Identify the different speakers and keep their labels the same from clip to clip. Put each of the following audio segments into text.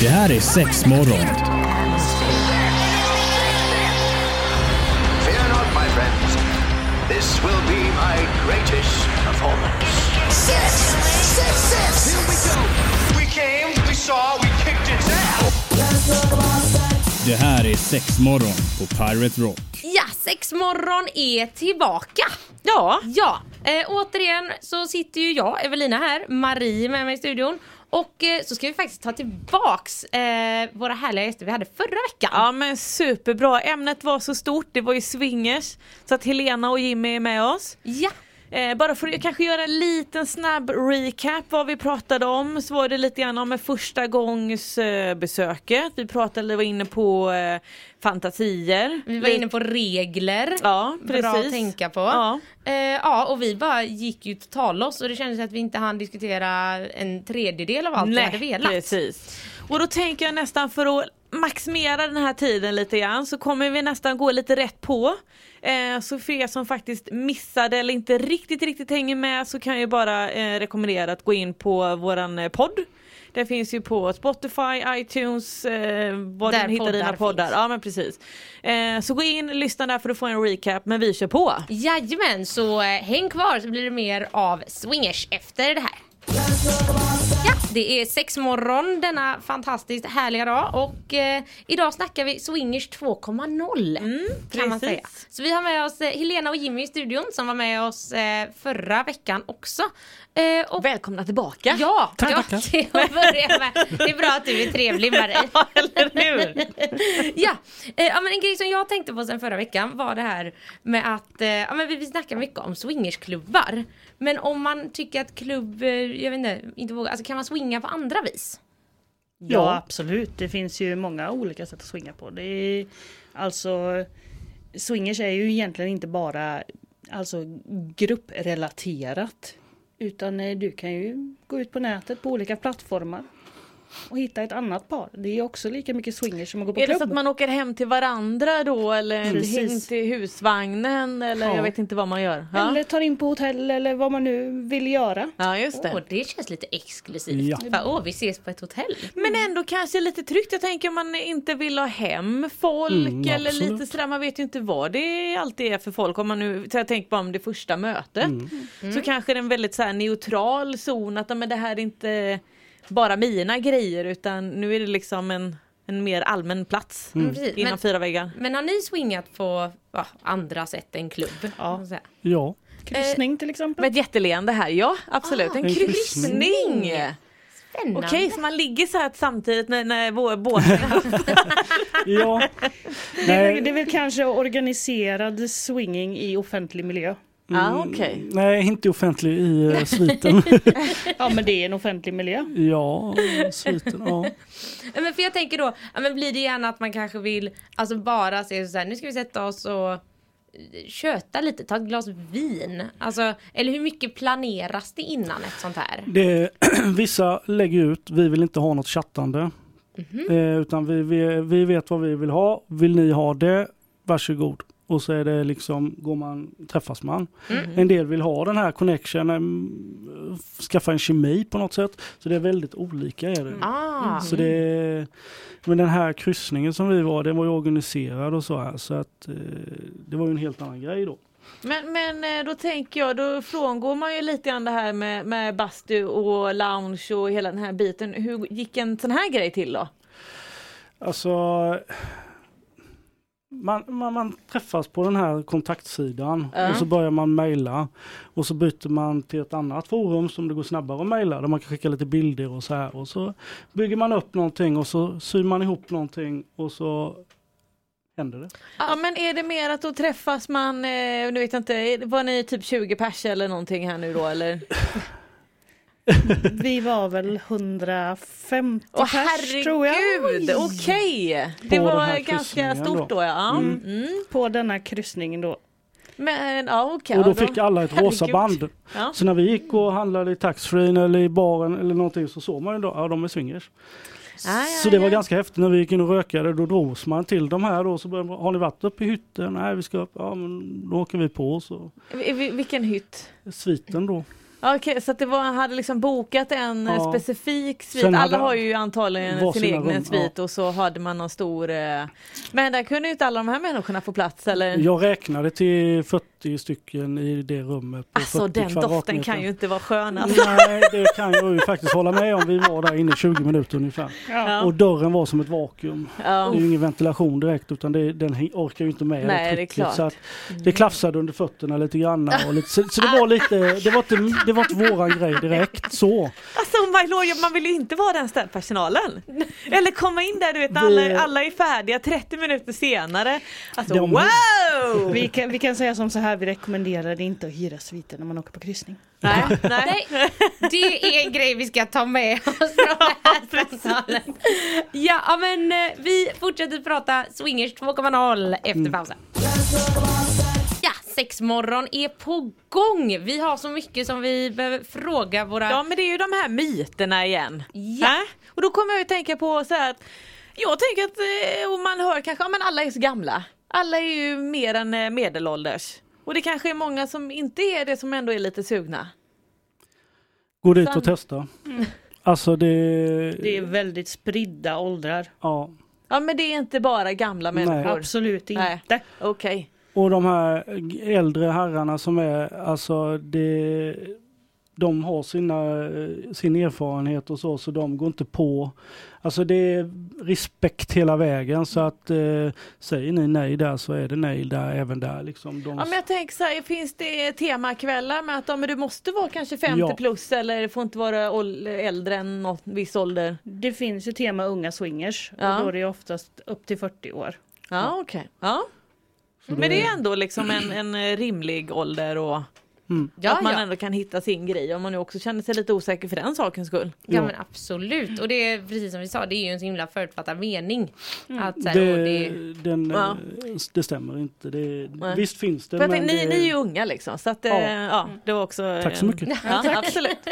Speaker 1: Det här är sex morgon.
Speaker 2: Fear not, my friends. This will be my greatest performance.
Speaker 3: Six, six, six.
Speaker 2: Here we go. We came, we saw, we kicked its ass.
Speaker 1: Det här är sex morgon på Pirate Rock.
Speaker 4: Ja, sex morgon är tillbaka.
Speaker 5: Ja,
Speaker 4: Ja, eh, återigen så sitter ju jag, Evelina här, Marie med mig i studion. Och eh, så ska vi faktiskt ta tillbaks eh, våra härliga gäster vi hade förra veckan.
Speaker 5: ja men superbra. Ämnet var så stort, det var ju swingers. Så att Helena och Jimmy är med oss.
Speaker 4: Ja,
Speaker 5: Eh, bara för att kanske göra en liten snabb recap vad vi pratade om så var det lite grann om första gångs eh, besöket. Vi pratade, var inne på eh, fantasier.
Speaker 4: vi var inne på regler.
Speaker 5: Ja,
Speaker 4: Bra att
Speaker 5: precis.
Speaker 4: tänka på.
Speaker 5: Ja.
Speaker 4: Eh, ja, och vi bara gick ju totalloss och det kändes att vi inte hann diskutera en tredjedel av allt vi hade velat.
Speaker 5: precis. Och då tänker jag nästan för att maximera den här tiden lite grann så kommer vi nästan gå lite rätt på. Eh, så för er som faktiskt missade eller inte riktigt riktigt hänger med så kan jag bara eh, rekommendera att gå in på våran eh, podd. Det finns ju på Spotify, iTunes, eh, vad
Speaker 4: Där
Speaker 5: du hittar dina
Speaker 4: poddar
Speaker 5: poddar.
Speaker 4: finns.
Speaker 5: Ja men precis. Eh, så gå in, lyssna där för att få en recap men vi kör på.
Speaker 4: Jajamän, så eh, häng kvar så blir det mer av swingers efter det här. Ja, det är sex morgon denna fantastiskt härliga dag och eh, idag snackar vi swingers 2.0 kan man
Speaker 5: precis.
Speaker 4: säga. Så vi har med oss eh, Helena och Jimmy i studion som var med oss eh, förra veckan också. Eh, och
Speaker 5: Välkomna tillbaka.
Speaker 4: Ja,
Speaker 1: Tack,
Speaker 4: ja börja med. Det är bra att du är trevlig Marie.
Speaker 5: eller hur?
Speaker 4: ja, eh, ja men en grej som jag tänkte på sen förra veckan var det här med att eh, ja, men vi, vi snackar mycket om swingersklubbar. Men om man tycker att klubb, jag vet inte, inte vågar, alltså kan man swinga på andra vis?
Speaker 6: Ja,
Speaker 1: Ja.
Speaker 6: absolut. Det finns ju många olika sätt att swinga på. Det är alltså swingers är ju egentligen inte bara alltså grupprelaterat utan eh, du kan ju gå ut på nätet på olika plattformar och hitta ett annat par. Det är också lika mycket swingers som att gå på
Speaker 5: Är det
Speaker 6: klubb.
Speaker 5: så att man åker hem till varandra då eller
Speaker 6: Precis.
Speaker 5: hem till husvagnen eller
Speaker 6: Ja.
Speaker 5: jag vet inte vad man gör? Ja,
Speaker 6: Eller tar in på hotell eller vad man nu vill göra.
Speaker 5: ja just det.
Speaker 4: Åh, det känns lite exklusivt.
Speaker 1: Ja.
Speaker 4: Bara, Åh, vi ses på ett hotell.
Speaker 5: Men ändå kanske lite tryggt. Jag tänker om man inte vill ha hem folk
Speaker 1: Mm,
Speaker 5: eller
Speaker 1: absolut.
Speaker 5: lite sådär. Man vet ju inte vad det alltid är för folk. Om man nu, jag tänker bara om det första mötet. Så kanske det är en väldigt så här neutral zon. Att men det här är inte bara mina grejer utan nu är det liksom en, en mer allmän plats.
Speaker 4: Mm. Precis.
Speaker 5: Inom
Speaker 4: Men,
Speaker 5: fyra väggar.
Speaker 4: men har ni swingat på ja, andra sätt än klubb?
Speaker 6: Ja.
Speaker 4: Så här.
Speaker 1: Ja.
Speaker 6: Kryssning till exempel.
Speaker 5: Med ett jätteleende här, ja absolut.
Speaker 4: Ah,
Speaker 5: en
Speaker 1: en
Speaker 5: kryssning!
Speaker 1: kryssning.
Speaker 4: Spännande.
Speaker 5: Okej, så man ligger så här samtidigt när, när vår båten
Speaker 1: Ja.
Speaker 6: Det är, väl, det är väl kanske organiserad swinging i offentlig miljö.
Speaker 5: Ja, okej.
Speaker 1: nej, inte offentlig i uh, sviten.
Speaker 6: Ja men det är en offentlig miljö.
Speaker 1: ja, sviten. Ja.
Speaker 4: Men för jag tänker då, ja, men blir det gärna att man kanske vill alltså bara se så här, nu ska vi sätta oss och eh, köta lite, ta ett glas vin. Alltså, eller hur mycket planeras det innan ett sånt här?
Speaker 1: Det, vissa lägger ut, vi vill inte ha något chattande. Eh, utan vi, vi, vi vet vad vi vill ha. Vill ni ha det, varsågod. Och så är det liksom, går man, träffas man. En del vill ha den här connection, em, skaffa en kemi på något sätt. Så det är väldigt olika. Är det.
Speaker 4: Ah,
Speaker 1: Så det, men den här kryssningen som vi var, den var ju organiserad och så här. Så att eh, det var ju en helt annan grej då.
Speaker 5: Men, men eh, då tänker jag, då frångår man ju lite grann det här med, med bastu och lounge och hela den här biten. Hur gick en sån här grej till då?
Speaker 1: Alltså, man, man, man träffas på den här kontaktsidan
Speaker 5: Ja.
Speaker 1: och så börjar man mejla. Och så byter man till ett annat forum som det går snabbare att mejla. Där man kan skicka lite bilder och så här. Och så bygger man upp någonting och så syr man ihop någonting och så händer det.
Speaker 5: Ja men är det mer att då träffas man, eh, nu vet jag inte, var ni typ 20 pers eller någonting här nu då eller?
Speaker 6: Vi var väl 150
Speaker 5: Åh
Speaker 6: pers tror jag.
Speaker 5: herregud, okej! Det
Speaker 1: På den
Speaker 5: var
Speaker 1: här
Speaker 5: ganska
Speaker 1: kryssningen
Speaker 5: stort
Speaker 1: då.
Speaker 5: då ja.
Speaker 1: Mm.
Speaker 5: Mm.
Speaker 6: På denna kryssningen då.
Speaker 5: Men ja okej.
Speaker 1: och då fick alla ett rosa
Speaker 5: herregud.
Speaker 1: band.
Speaker 5: Ja.
Speaker 1: Så när vi gick och handlade i taxfree eller i baren eller någonting så såg man ju då, ja de är swingers.
Speaker 5: Ja, ja,
Speaker 1: Så det var
Speaker 5: ja.
Speaker 1: ganska häftigt när vi gick in och rökade. Då drogs man till de här då. Så började, man, har ni varit uppe i hytten? Nej vi ska upp. Ja men då åker vi på. Så
Speaker 5: Vi- vi- Vilken hytt?
Speaker 1: sviten då.
Speaker 5: Okej, så att det var, han hade liksom bokat en
Speaker 1: Ja.
Speaker 5: eh, specifik svit. Alla har ju antagligen sin egen svit och så hade man någon stor... eh, Men där kunde ju inte alla de här människorna få plats eller?
Speaker 1: Jag räknade till 40 stycken i det rummet. På
Speaker 5: Alltså
Speaker 1: 40
Speaker 5: den doften kan ju inte vara skön alltså.
Speaker 1: Nej, det kan jag ju faktiskt hålla med om. Vi var där inne i 20 minuter ungefär.
Speaker 5: Ja.
Speaker 1: Och dörren var som ett vakuum.
Speaker 5: Ja.
Speaker 1: Det är ju ingen ventilation direkt utan det, den orkar ju inte med
Speaker 5: Nej, det är
Speaker 1: trycket.
Speaker 5: klart.
Speaker 1: Så att det klafsade under fötterna lite grann. Och lite, så, så det var lite, det var inte, det var inte våran grej direkt så.
Speaker 5: Alltså my lord, man vill ju inte vara den städpersonalen. Eller komma in där du vet,
Speaker 1: Det-
Speaker 5: alla, alla är färdiga 30 minuter senare. Alltså
Speaker 1: De-
Speaker 5: wow!
Speaker 6: Vi kan, vi kan säga som så här, vi rekommenderar inte att hyra sviter när man åker på kryssning.
Speaker 5: Nej, nej.
Speaker 4: Nej, det är en grej vi ska ta med oss från det här samtalet. Ja, ja, men eh, vi fortsätter prata Swingers 2.0 efter pausen. Ja, sexmorgon är på gång. Vi har så mycket som vi behöver fråga våra...
Speaker 5: Ja men det är ju de här myterna igen.
Speaker 4: Ja.
Speaker 5: Äh? Och då kommer jag ju tänka på så här att jag tänker att, eh, och man hör kanske, ja men alla är så gamla. Alla är ju mer än eh, medelålders. Och det kanske är många som inte är det som ändå är lite sugna.
Speaker 1: Gå dit och testa. Alltså det...
Speaker 6: Det är väldigt spridda åldrar.
Speaker 1: Ja.
Speaker 5: Ja men det är inte bara gamla
Speaker 1: Nej.
Speaker 5: människor.
Speaker 6: Absolut
Speaker 5: Nej.
Speaker 6: inte.
Speaker 5: Okej.
Speaker 1: Och de här äldre herrarna som är, alltså det, de har sina, sin erfarenhet och så, så de går inte på. Alltså det är respekt hela vägen så att eh, säger ni nej där så är det nej där även där liksom. De,
Speaker 5: Ja men jag tänker så här, finns det temakvällar med att ja, men du måste vara kanske 50
Speaker 1: Ja.
Speaker 5: plus eller får inte vara äldre än något viss ålder?
Speaker 6: Det finns ju tema unga swingers
Speaker 5: Ja.
Speaker 6: och då är det oftast upp till 40 år.
Speaker 5: Ja okej. Ja.
Speaker 1: så
Speaker 5: Men det är ändå liksom en, en eh, rimlig ålder och
Speaker 1: mm,
Speaker 4: Ja,
Speaker 5: att man
Speaker 4: ja.
Speaker 5: ändå kan hitta sin grej om man nu också känner sig lite osäker för den sakens skull.
Speaker 4: Ja
Speaker 1: Ja.
Speaker 4: men absolut och det är precis som vi sa det är ju en så himla förutfattad mening. Att, så här,
Speaker 1: det,
Speaker 4: och det,
Speaker 1: den,
Speaker 5: Ja.
Speaker 1: eh, det stämmer inte. Det, visst finns det men
Speaker 5: tänkte, ni,
Speaker 1: det,
Speaker 5: ni är ju unga liksom så att eh,
Speaker 1: Ja.
Speaker 5: ja, det var också
Speaker 1: Tack så mycket.
Speaker 5: Ja, absolut.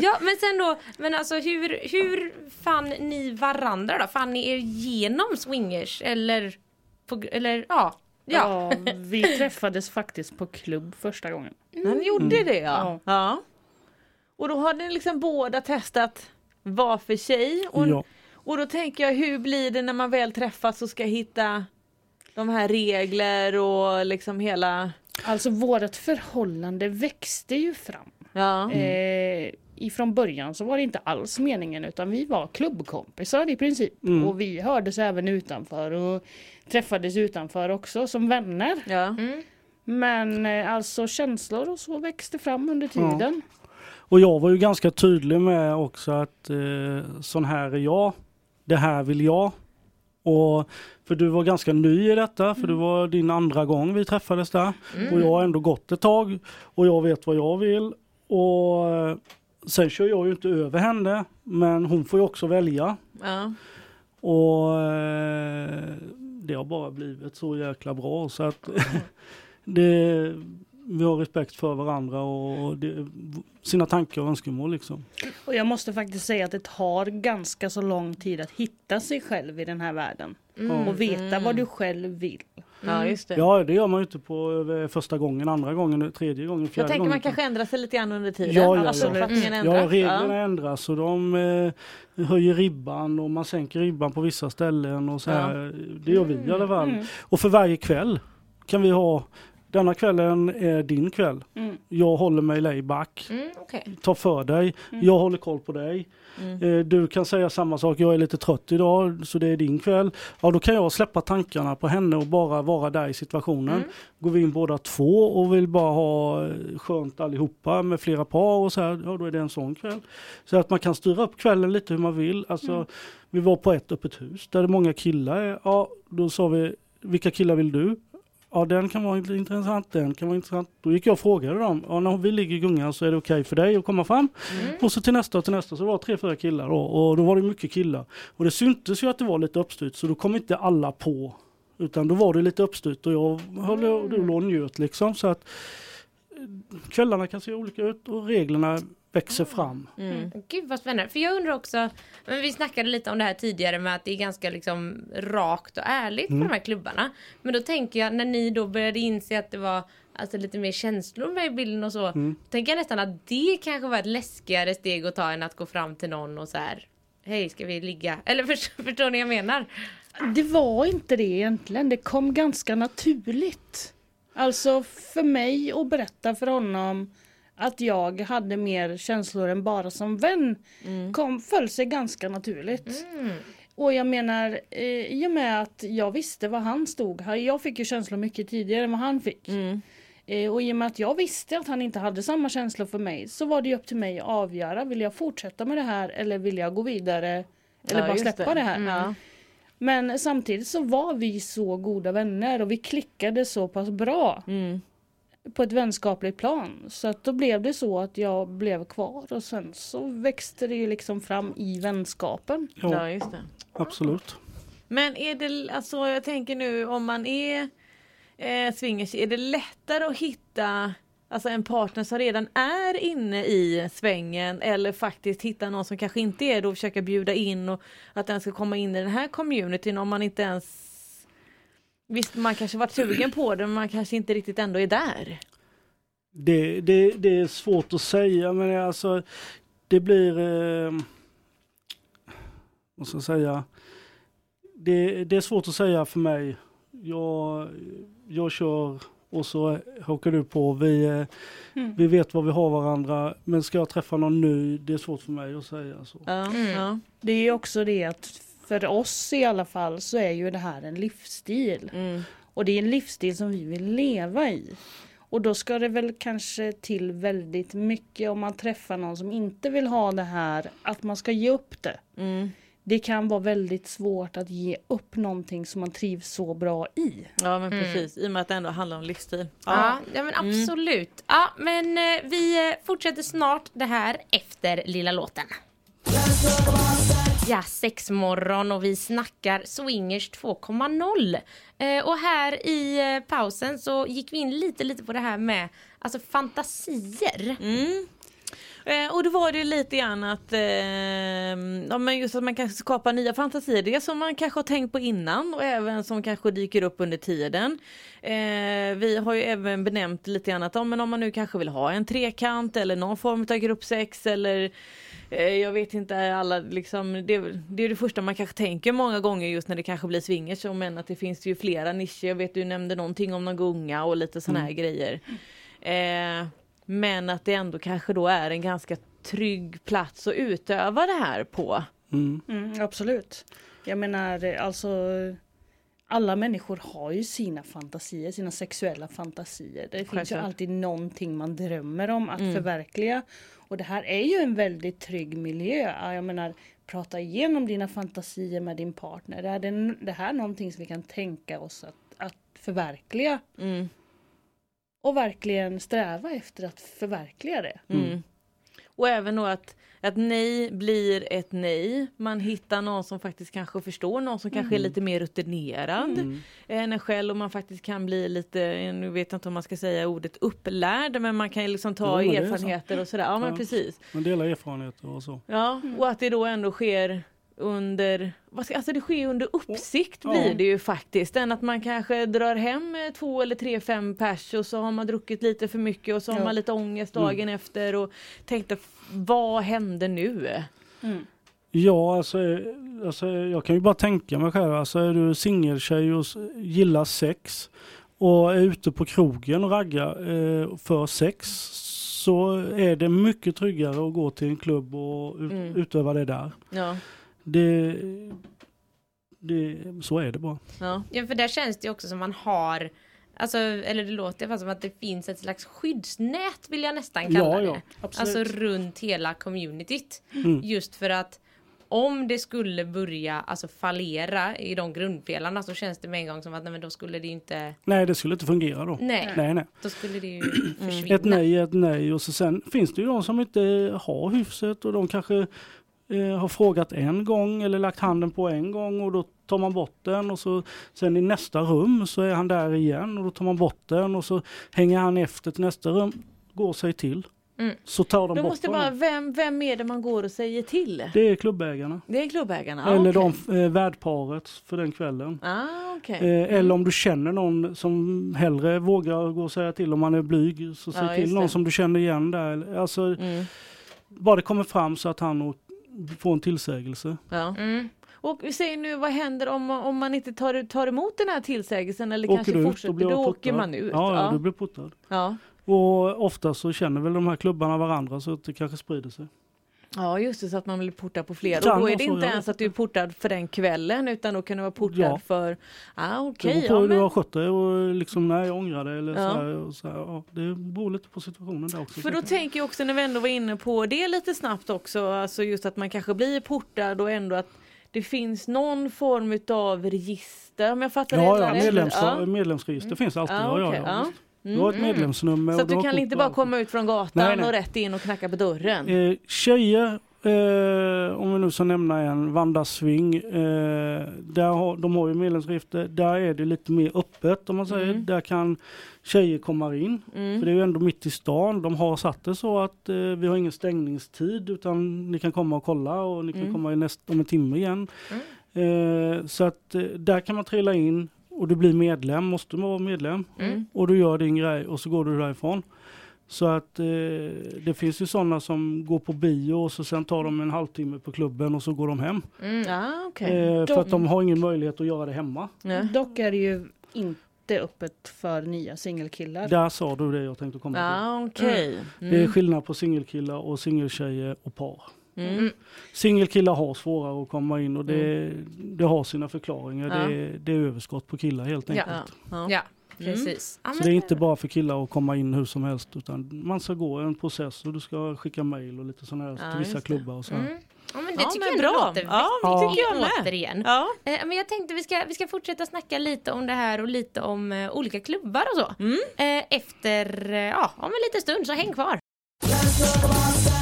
Speaker 4: ja men sen då, men alltså hur, hur fann ni varandra då? Fann ni er genom swingers eller, på, eller ja. Ja.
Speaker 6: Ja, vi träffades faktiskt på klubb första gången.
Speaker 5: Men ni gjorde det ja.
Speaker 6: Ja.
Speaker 5: ja. Och då har ni liksom båda testat var för sig och,
Speaker 1: Ja.
Speaker 5: och då tänker jag hur blir det när man väl träffas och ska hitta de här regler och liksom hela
Speaker 6: Alltså vårt förhållande växte ju fram.
Speaker 5: Ja.
Speaker 6: Eh, ifrån början så var det inte alls meningen utan vi var klubbkompisar i princip.
Speaker 1: Mm.
Speaker 6: Och vi hördes även utanför och träffades utanför också som vänner.
Speaker 5: Ja.
Speaker 6: Men eh, alltså känslor och så växte fram under
Speaker 1: Ja.
Speaker 6: tiden.
Speaker 1: Och jag var ju ganska tydlig med också att eh, sån här är jag. Det här vill jag. Och för du var ganska ny i detta, för det var din andra gång vi träffades där. Och jag har ändå gått ett tag och jag vet vad jag vill. Och eh, sen kör jag ju inte över henne, men hon får ju också välja.
Speaker 5: Ja.
Speaker 1: Och eh, det har bara blivit så jäkla bra så att det, vi har respekt för varandra och det, sina tankar och önskemål liksom.
Speaker 6: Och jag måste faktiskt säga att det tar ganska så lång tid att hitta sig själv i den här världen. Och veta vad du själv vill.
Speaker 5: Ja, just det.
Speaker 1: Ja, det gör man ju inte på över första gången, andra gången, tredje gången,
Speaker 5: Jag
Speaker 1: fjärde
Speaker 5: tänker
Speaker 1: gången.
Speaker 5: man kanske ändrar sig lite grann under tiden.
Speaker 1: Ja, ja,
Speaker 5: alltså
Speaker 1: ja.
Speaker 5: uppfattningen
Speaker 1: Ja, reglerna ändras och de eh, höjer ribban och man sänker ribban på vissa ställen och så här. Det gör vi i alla fall.
Speaker 6: Mm.
Speaker 1: Och för varje kväll kan vi ha denna kvällen är din kväll.
Speaker 6: Mm.
Speaker 1: Jag håller mig layback.
Speaker 4: Mm, okej.
Speaker 1: Ta för dig. Jag håller koll på dig. Eh, Du kan säga samma sak. Jag är lite trött idag så det är din kväll. Ja då kan jag släppa tankarna på henne och bara vara där i situationen. Går vi in båda två och vill bara ha eh, skönt allihopa med flera par och så här. Ja då är det en sån kväll. Så att man kan styra upp kvällen lite hur man vill. Alltså, Vi var på ett öppet hus där det många killar är. Ja då sa vi vilka killar vill du? Ja den kan vara intressant, den kan vara intressant. Då gick jag och frågade dem. Ja, när vi ligger i gungan så är det okej för dig att komma fram. Och så till nästa och till nästa så var det tre, fyra killar då. Och då var det mycket killar. Och det syntes ju att det var lite uppstyrt så då kom inte alla på. Utan då var det lite uppstyrt och jag höll och du låg och njöt liksom. Så att eh, kvällarna kan se olika ut och reglerna växer fram.
Speaker 4: Gud vad spännande. För jag undrar också, men vi snackade lite om det här tidigare med att det är ganska liksom rakt och ärligt på de här klubbarna. Men då tänker jag när ni då började inse att det var alltså lite mer känslor med i bilden och så. Tänker jag nästan att det kanske var ett läskigare steg att ta än att gå fram till någon och så här. Hej ska vi ligga? Eller förstår, förstår ni vad jag menar?
Speaker 6: Det var inte det egentligen. Det kom ganska naturligt. Alltså för mig att berätta för honom att jag hade mer känslor än bara som vän kom, föll sig ganska naturligt. Och jag menar, eh, i och med att jag visste var han stod. här- Jag fick ju känslor mycket tidigare än vad han fick. Eh, och i och med att jag visste att han inte hade samma känslor för mig så var det ju upp till mig att avgöra. Vill jag fortsätta med det här eller vill jag gå vidare? Eller
Speaker 5: Ja,
Speaker 6: bara släppa det, här?
Speaker 5: Ja.
Speaker 6: Men samtidigt så var vi så goda vänner och vi klickade så pass bra.
Speaker 5: Mm.
Speaker 6: På ett vänskapligt plan. Så att då blev det så att jag blev kvar och sen så växte det ju liksom fram i vänskapen.
Speaker 1: Ja,
Speaker 5: ja, just det.
Speaker 1: absolut.
Speaker 5: Men är det, alltså jag tänker nu om man är eh, swingers, är det lättare att hitta alltså en partner som redan är inne i svängen eller faktiskt hitta någon som kanske inte är det och försöka bjuda in och att den ska komma in i den här communityn om man inte ens Visst man kanske varit sugen på det men man kanske inte riktigt ändå är där.
Speaker 1: Det, det, det är svårt att säga men alltså det blir, eh, vad ska jag säga, det, det är svårt att säga för mig. Jag, jag kör och så hakar du på. Vi, eh, vi vet vad vi har varandra men ska jag träffa någon ny, det är svårt för mig att säga så.
Speaker 5: Ja, ja.
Speaker 6: Det är ju också det att för oss i alla fall så är ju det här en livsstil.
Speaker 5: Mm.
Speaker 6: Och det är en livsstil som vi vill leva i. Och då ska det väl kanske till väldigt mycket om man träffar någon som inte vill ha det här, att man ska ge upp det.
Speaker 5: Mm.
Speaker 6: Det kan vara väldigt svårt att ge upp någonting som man trivs så bra i.
Speaker 5: ja men precis i och med att det ändå handlar om livsstil.
Speaker 4: Ja, ja men absolut. Ja, men eh, vi eh, fortsätter snart det här efter lilla låten. Ja, sexmorgon och vi snackar Swingers 2.0. Eh, och här i eh, pausen så gick vi in lite, lite på det här med alltså fantasier. Mm.
Speaker 5: Eh, och då var det ju lite grann att, eh, ja, men just att man kanske skapar nya fantasier. Det som man kanske har tänkt på innan och även som kanske dyker upp under tiden. Eh, vi har ju även benämnt lite grann att ja, men om man nu kanske vill ha en trekant eller någon form av gruppsex eller jag vet inte alla liksom, det, det är det första man kanske tänker många gånger just när det kanske blir swingers. Men att det finns ju flera nischer. Jag vet du nämnde någonting om någon gunga och lite såna här grejer. Eh, men att det ändå kanske då är en ganska trygg plats att utöva det här på.
Speaker 1: Mm.
Speaker 6: Mm, absolut. Jag menar eh, alltså alla människor har ju sina fantasier, sina sexuella fantasier. Det finns ju
Speaker 5: Självklart.
Speaker 6: alltid någonting man drömmer om att förverkliga. Och det här är ju en väldigt trygg miljö. Ja, Jag menar, prata igenom dina fantasier med din partner. Det, är det, det här är någonting som vi kan tänka oss att, att förverkliga.
Speaker 5: Mm.
Speaker 6: Och verkligen sträva efter att förverkliga det.
Speaker 5: Mm. Och även då att, att nej blir ett nej. Man hittar någon som faktiskt kanske förstår, någon som kanske är lite mer rutinerad än en själv och man faktiskt kan bli lite, nu vet jag inte om man ska säga ordet upplärd, men man kan ju liksom ta
Speaker 1: Jo, men är så.
Speaker 5: erfarenheter och sådär. Ja men
Speaker 1: Ja.
Speaker 5: precis.
Speaker 1: Man delar erfarenheter och så.
Speaker 5: Ja, och att det då ändå sker under, vad ska, alltså det sker under uppsikt
Speaker 1: Ja.
Speaker 5: blir det ju faktiskt. Än att man kanske drar hem eh, två eller tre, fem pers och så har man druckit lite för mycket och så har
Speaker 6: Ja.
Speaker 5: man lite ångest dagen efter och tänkte vad hände nu?
Speaker 1: Ja, alltså, eh, alltså jag kan ju bara tänka mig själv. Alltså är du singeltjej och gillar sex och är ute på krogen och raggar eh, för sex så är det mycket tryggare att gå till en klubb och ut,
Speaker 5: Mm.
Speaker 1: utöva det där.
Speaker 5: Ja,
Speaker 1: Det, det, så är det bara.
Speaker 5: ja.
Speaker 4: Ja, för där känns det också som man har Alltså, eller det låter som att det finns ett slags skyddsnät vill jag nästan kalla
Speaker 1: Ja,
Speaker 4: det.
Speaker 1: ja.
Speaker 4: Alltså runt hela communityt.
Speaker 1: Mm.
Speaker 4: Just för att om det skulle börja alltså fallera i de grundpelarna så känns det med en gång som att nej, men då skulle det inte
Speaker 1: Nej, det skulle inte fungera då.
Speaker 4: Nej,
Speaker 1: Nej, nej.
Speaker 4: då skulle det ju försvinna.
Speaker 1: Ett nej är ett nej och så sen finns det ju de som inte har hyfset och de kanske eh, har frågat en gång eller lagt handen på en gång och då tar man bort den och så sen i nästa rum så är han där igen och då tar man bort den och så hänger han efter till nästa rum, går sig till. Så tar de
Speaker 5: Då
Speaker 1: bort
Speaker 5: måste bara, vem, vem är det man går och säger till?
Speaker 1: Det är klubbägarna.
Speaker 5: Det är klubbägarna? Ah,
Speaker 1: eller
Speaker 5: okej.
Speaker 1: de eh, värdparet för den kvällen.
Speaker 5: Ah, okej.
Speaker 1: Eh, eller om du känner någon som hellre vågar gå och säga till om man är blyg. Så säg
Speaker 5: Ja, just
Speaker 1: till någon
Speaker 5: det.
Speaker 1: som du känner igen där. Alltså,
Speaker 5: Mm.
Speaker 1: Bara det kommer fram så att han och- får en tillsägelse.
Speaker 5: Ja.
Speaker 4: Mm.
Speaker 5: Och vi säger nu, vad händer om, om man inte tar, tar emot den här tillsägelsen eller
Speaker 1: Åker
Speaker 5: kanske
Speaker 1: du ut
Speaker 5: fortsätter?
Speaker 1: blir
Speaker 5: Då åker man ut.
Speaker 1: Ja, ja,
Speaker 5: ja.
Speaker 1: du blir portad.
Speaker 5: Ja.
Speaker 1: Och ofta så känner väl de här klubbarna varandra så att det kanske sprider sig.
Speaker 5: Ja, just det, så att man blir portad på flera. Och då är det inte
Speaker 1: jag
Speaker 5: ens att du är portad för den kvällen utan då kan du vara portad
Speaker 1: Ja.
Speaker 5: för... Ah,
Speaker 1: Det
Speaker 5: okej.
Speaker 1: beror på
Speaker 5: ja,
Speaker 1: hur du
Speaker 5: men-
Speaker 1: har skött dig och liksom när jag ångrar det eller
Speaker 5: Ja.
Speaker 1: så här, så här, ja, Det beror lite på situationen där också.
Speaker 5: För då tänker jag också när vi ändå var inne på det lite snabbt också, alltså just att man kanske blir portad och ändå att det finns någon form utav register om jag fattar
Speaker 1: Ja,
Speaker 5: det
Speaker 1: ja medlems,
Speaker 5: Ja.
Speaker 1: medlemsregister finns alltid.
Speaker 5: Ja, okej,
Speaker 1: ja, visst. Du har ett medlemsnummer.
Speaker 5: Så du
Speaker 1: har
Speaker 5: kan inte bara komma ut från gatan
Speaker 1: Nej, nej.
Speaker 5: och rätt in och knacka på dörren.
Speaker 1: Eh, tjejer, eh, om vi nu ska nämna en, Vanda Swing, eh, där har, de har ju medlemsregister. Där är det lite mer öppet om man säger.
Speaker 5: Mm.
Speaker 1: Där kan tjejer komma in. För det är ju ändå mitt i stan. De har satt det så att eh, vi har ingen stängningstid utan ni kan komma och kolla och ni kan
Speaker 5: Mm.
Speaker 1: komma i näst, om en timme igen. Eh, så att eh, där kan man trilla in och du blir medlem, måste man vara medlem.
Speaker 5: Mm.
Speaker 1: Och du gör din grej och så går du därifrån. Så att eh, det finns ju sådana som går på bio och så sen tar de en halvtimme på klubben och så går de hem.
Speaker 5: Ja, okej.
Speaker 1: Eh, för att de har ingen möjlighet att göra det hemma.
Speaker 5: Nej.
Speaker 6: Dock är det ju inte öppet för nya singelkillar.
Speaker 1: Där sa du det jag tänkte komma till.
Speaker 5: Ja, okej.
Speaker 1: Det är
Speaker 5: Mm.
Speaker 1: skillnad på singelkillar och singeltjejer och par.
Speaker 5: Mm.
Speaker 1: Singelkillar har svårare att komma in och det, det har sina förklaringar.
Speaker 5: Ja.
Speaker 1: Det, är- det är överskott på killar helt enkelt.
Speaker 5: Ja.
Speaker 4: Ja, precis. Ja,
Speaker 1: Så det är inte bara för killar att komma in hur som helst utan man ska gå en process och du ska skicka mail och lite sådana här
Speaker 5: Ja,
Speaker 1: till vissa klubbar och så. här.
Speaker 4: Mm. Ja men det
Speaker 5: Ja,
Speaker 4: tycker
Speaker 5: men
Speaker 4: jag
Speaker 5: bra.
Speaker 4: låter
Speaker 5: Ja,
Speaker 1: det tycker
Speaker 5: jag med.
Speaker 4: återigen.
Speaker 5: Ja.
Speaker 4: Eh, Men jag tänkte vi ska, vi ska fortsätta snacka lite om det här och lite om eh, olika klubbar och så.
Speaker 5: Mm.
Speaker 4: Eh, efter, eh, ja, om en liten stund så häng kvar.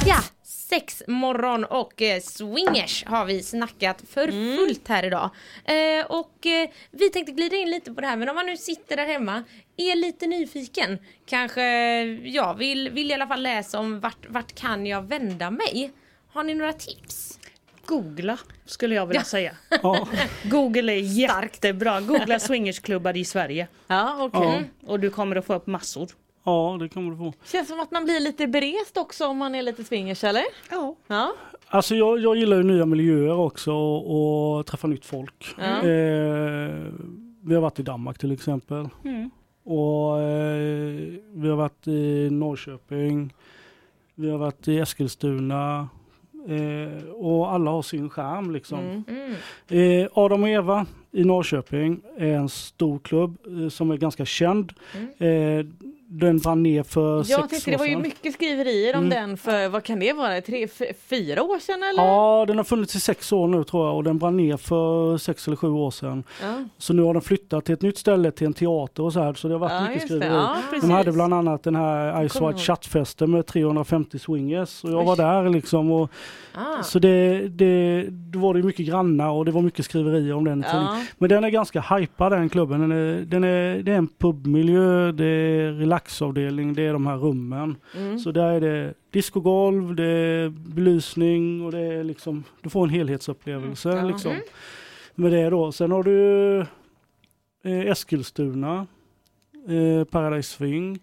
Speaker 4: Ja, sex morgon och eh, swingers har vi snackat för
Speaker 5: Mm.
Speaker 4: fullt här idag. Eh, och eh, vi tänkte glida in lite på det här men om man nu sitter där hemma är lite nyfiken, kanske ja, vill, vill i alla fall läsa om vart, vart kan jag vända mig? Har ni några tips?
Speaker 6: Googla skulle jag vilja säga.
Speaker 1: Ja,
Speaker 6: Google är jättebra. Googla swingersklubbar i Sverige.
Speaker 5: Ja, okej.
Speaker 1: ja,
Speaker 6: Och du kommer att få upp massor.
Speaker 1: Ja, det kommer du få.
Speaker 5: Känns som att man blir lite berest också om man är lite swingers eller?
Speaker 6: Ja.
Speaker 5: Ja.
Speaker 1: Alltså jag, jag gillar ju nya miljöer också och, och träffa nytt folk.
Speaker 5: Ja.
Speaker 1: Eh, vi har varit i Danmark till exempel.
Speaker 6: Mm.
Speaker 1: Och eh, vi har varit i Norrköping. Vi har varit i Eskilstuna. Eh, och alla har sin charm liksom.
Speaker 5: Mm.
Speaker 4: Mm.
Speaker 1: Eh, Adam och Eva i Norrköping är en stor klubb eh, som är ganska känd. Eh, den brann ner för
Speaker 5: Jag
Speaker 1: sex år
Speaker 5: det var ju
Speaker 1: sedan.
Speaker 5: mycket skriverier om
Speaker 1: Mm.
Speaker 5: den för vad kan det vara, tre, fyra år sedan eller?
Speaker 1: Ja, den har funnits i sex år nu tror jag och den brann ner för sex eller sju år sedan.
Speaker 5: Ja.
Speaker 1: Så nu har den flyttat till ett nytt ställe, till en teater och så här. Så det har varit
Speaker 5: Ja,
Speaker 1: mycket skriverier.
Speaker 5: Ja,
Speaker 1: De hade bland annat den här Ice White. Chattfesten med 350 swingers. Och jag
Speaker 5: Oj.
Speaker 1: var där liksom. Och,
Speaker 4: Ah.
Speaker 1: Så det, det, då var det mycket grannar och det var mycket skriverier om den.
Speaker 5: Ja.
Speaker 1: Men den är ganska hypad den klubben. Den är, den är, det är en pubmiljö, det är relaxavdelning, det är de här rummen.
Speaker 5: Mm.
Speaker 1: Så där är det discogolv, det är belysning och det är liksom, du får en helhetsupplevelse.
Speaker 5: Mm.
Speaker 1: Liksom, med det då. Sen har du eh, Eskilstuna, eh, Paradise Swing.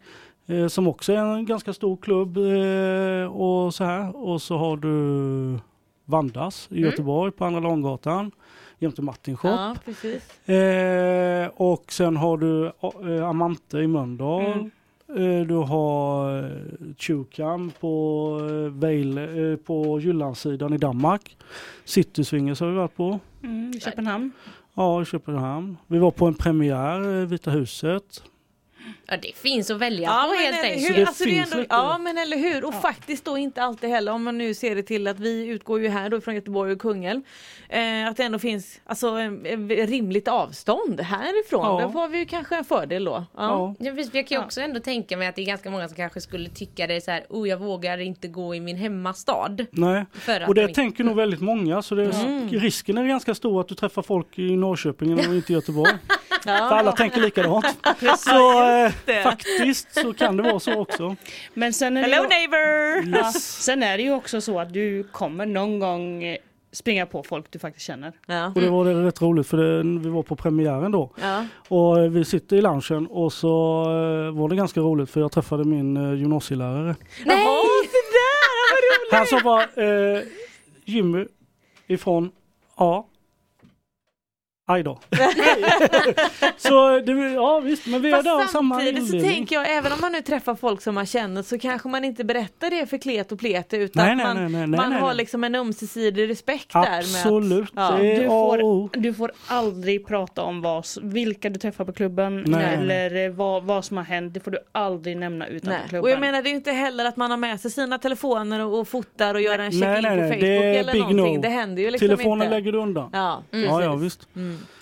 Speaker 1: Eh, som också är en ganska stor klubb eh, och så här. Och så har du Vandas i Göteborg på Andra Långgatan jämte Martin Shop.
Speaker 5: ja, precis.
Speaker 1: Eh, och sen har du eh, Amante i Mölndal.
Speaker 5: Mm.
Speaker 1: Eh, du har Tjukam på, eh, Vejle, eh, på Jyllandssidan i Danmark. City Swingers har vi varit på.
Speaker 6: Mm, i Köpenhamn.
Speaker 1: Ja, i Köpenhamn. Vi var på en premiär, eh, Vita huset.
Speaker 4: Ja det finns att välja
Speaker 5: Ja,
Speaker 4: på helt enkelt.
Speaker 5: hur? Alltså, det är
Speaker 1: finns
Speaker 5: ändå, ja men eller hur och faktiskt då inte alltid heller om man nu ser det till att vi utgår ju här då från Göteborg och Kungälv. Eh, att det ändå finns alltså en, en rimligt avstånd härifrån.
Speaker 1: Ja.
Speaker 5: Då får vi ju kanske en fördel då. Ja.
Speaker 1: Ja.
Speaker 4: Ja, precis, jag kan ju
Speaker 6: Ja.
Speaker 4: också ändå tänka mig att det är ganska många som kanske skulle tycka det är så här, oh jag vågar inte gå i min hemmastad.
Speaker 1: Nej. Och
Speaker 4: de
Speaker 1: det
Speaker 4: inte-
Speaker 1: tänker nog väldigt många så det,
Speaker 5: Mm.
Speaker 1: risken är ganska stor att du träffar folk i Norrköping och inte i Göteborg. För alla tänker likadant. så eh, faktiskt så kan det vara så också.
Speaker 6: Men sen är,
Speaker 5: Hello
Speaker 6: ju,
Speaker 5: neighbor!
Speaker 6: ja, sen är det ju också så att du kommer någon gång eh, springa på folk du faktiskt känner.
Speaker 5: Ja.
Speaker 1: Och det var det rätt roligt för det, vi var på premiären då.
Speaker 5: Ja.
Speaker 1: Och eh, vi sitter i loungen och så eh, var det ganska roligt för jag träffade min gymnasielärare.
Speaker 5: Nej! det där vad roligt!
Speaker 1: Han som var eh, Jimmy ifrån Ja. Aj då. så det, ja visst, men vi är där samma
Speaker 5: samtidigt så tänker jag, även om man nu träffar folk som man känner så kanske man inte berättar det för klet och plete utan
Speaker 1: Nej, nej,
Speaker 5: man,
Speaker 1: nej, nej,
Speaker 5: man
Speaker 1: nej,
Speaker 5: har liksom en ömsesidig respekt där.
Speaker 1: Absolut.
Speaker 5: att,
Speaker 1: Det
Speaker 5: ja.
Speaker 6: Du får, du får aldrig prata om vad, vilka du träffar på klubben
Speaker 1: Nej.
Speaker 6: eller eh, vad, vad som har hänt. Det får du aldrig nämna utanför
Speaker 5: Nej.
Speaker 6: klubben.
Speaker 5: Och jag menar det är inte heller att man har med sig sina telefoner och, och fotar och gör en check-in på
Speaker 1: nej.
Speaker 5: Facebook
Speaker 1: Det är
Speaker 5: eller
Speaker 1: big
Speaker 5: någonting.
Speaker 1: no.
Speaker 5: Det händer ju liksom
Speaker 1: Telefonen
Speaker 5: inte.
Speaker 1: lägger du undan.
Speaker 5: Ja,
Speaker 1: Ja, ja
Speaker 5: precis.
Speaker 1: visst.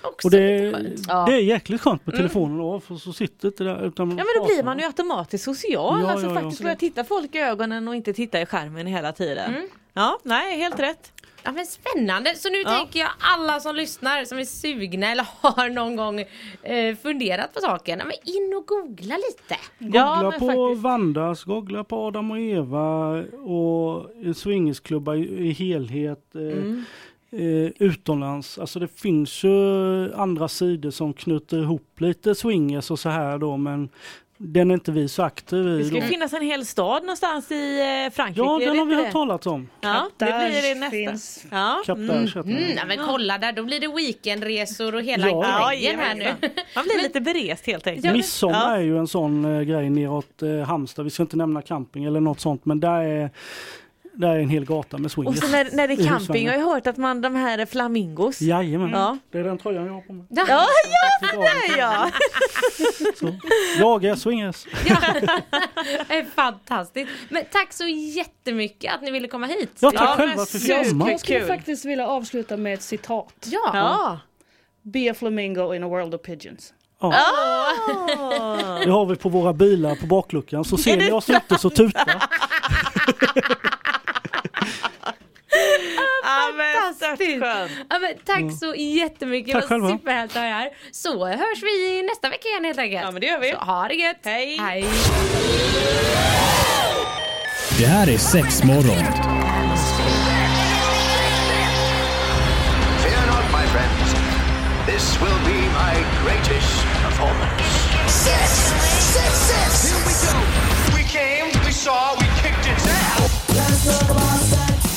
Speaker 4: Också
Speaker 1: Och det,
Speaker 4: lite skönt.
Speaker 5: Ja.
Speaker 1: det är jäkligt skönt med telefonen då, för så sitter inte där utan
Speaker 5: Ja men då blir man ju automatiskt social,
Speaker 1: Ja,
Speaker 5: alltså
Speaker 1: ja,
Speaker 5: faktiskt börja titta folk i ögonen och inte titta i skärmen hela tiden.
Speaker 1: Mm.
Speaker 5: Ja, nej helt rätt.
Speaker 4: Ja men spännande. Så nu
Speaker 5: Ja.
Speaker 4: tänker jag alla som lyssnar som är sugna eller har någon gång eh, funderat på saken. Ja, men in och googla lite.
Speaker 1: Googla på
Speaker 5: faktiskt.
Speaker 1: Vandas, googla på Adam och Eva och en swingersklubba i, i helhet. Eh,
Speaker 5: Mm.
Speaker 1: Eh, utomlands. Alltså det finns ju andra sidor som knyter ihop lite swingers och så här då men den är inte vi så aktiva
Speaker 5: Det
Speaker 1: i.
Speaker 5: ska ju
Speaker 1: Då.
Speaker 5: finnas en hel stad någonstans i eh, Frankrike.
Speaker 1: Ja,
Speaker 5: är
Speaker 1: den
Speaker 5: det
Speaker 1: har vi hört
Speaker 5: det?
Speaker 1: talat om.
Speaker 5: Ja, det blir det nästa.
Speaker 6: finns.
Speaker 5: Ja.
Speaker 1: Heter den.
Speaker 4: Mm, ja, men kolla där, då blir det weekendresor och hela
Speaker 1: Ja.
Speaker 4: grejen här nu.
Speaker 5: Man blir lite berest helt enkelt.
Speaker 1: Midsommar
Speaker 5: Ja.
Speaker 1: är ju en sån eh, grej neråt eh, Halmstad. Vi ska inte nämna camping eller något sånt men där är, där är en hel gata med
Speaker 5: Och
Speaker 1: swingers.
Speaker 5: så när, när det är
Speaker 1: I
Speaker 5: camping, jag har hört att man de här flamingos.
Speaker 1: Jajamän,
Speaker 5: Ja.
Speaker 1: det är den tröjan jag har på mig.
Speaker 5: Ja, ja,
Speaker 1: Ja,
Speaker 5: det är jag!
Speaker 1: Så. Jag är swingers.
Speaker 4: Det är fantastiskt. Men tack så jättemycket att ni ville komma hit.
Speaker 1: Ja, tack
Speaker 5: Ja,
Speaker 1: själva för att.
Speaker 6: Jag skulle
Speaker 5: Kul.
Speaker 6: faktiskt vilja avsluta med ett citat.
Speaker 4: Ja.
Speaker 5: Ja.
Speaker 6: Be a flamingo in a world of pigeons.
Speaker 1: Ja.
Speaker 5: Ah.
Speaker 1: Det har vi på våra bilar på bakluckan. Så ser ni oss ute så tuta.
Speaker 4: Fantastiskt. Ja, men tack så jättemycket.
Speaker 1: Tack
Speaker 4: det
Speaker 1: själva.
Speaker 4: var superhärligt att ha er här. Så hörs vi nästa vecka igen helt enkelt.
Speaker 5: Ja, men det gör vi.
Speaker 4: Så ha det gött.
Speaker 5: Hej.
Speaker 4: Hej.
Speaker 7: Det här är sex morgon.
Speaker 2: Fear not, my friends. This will be my greatest performance.
Speaker 3: Six,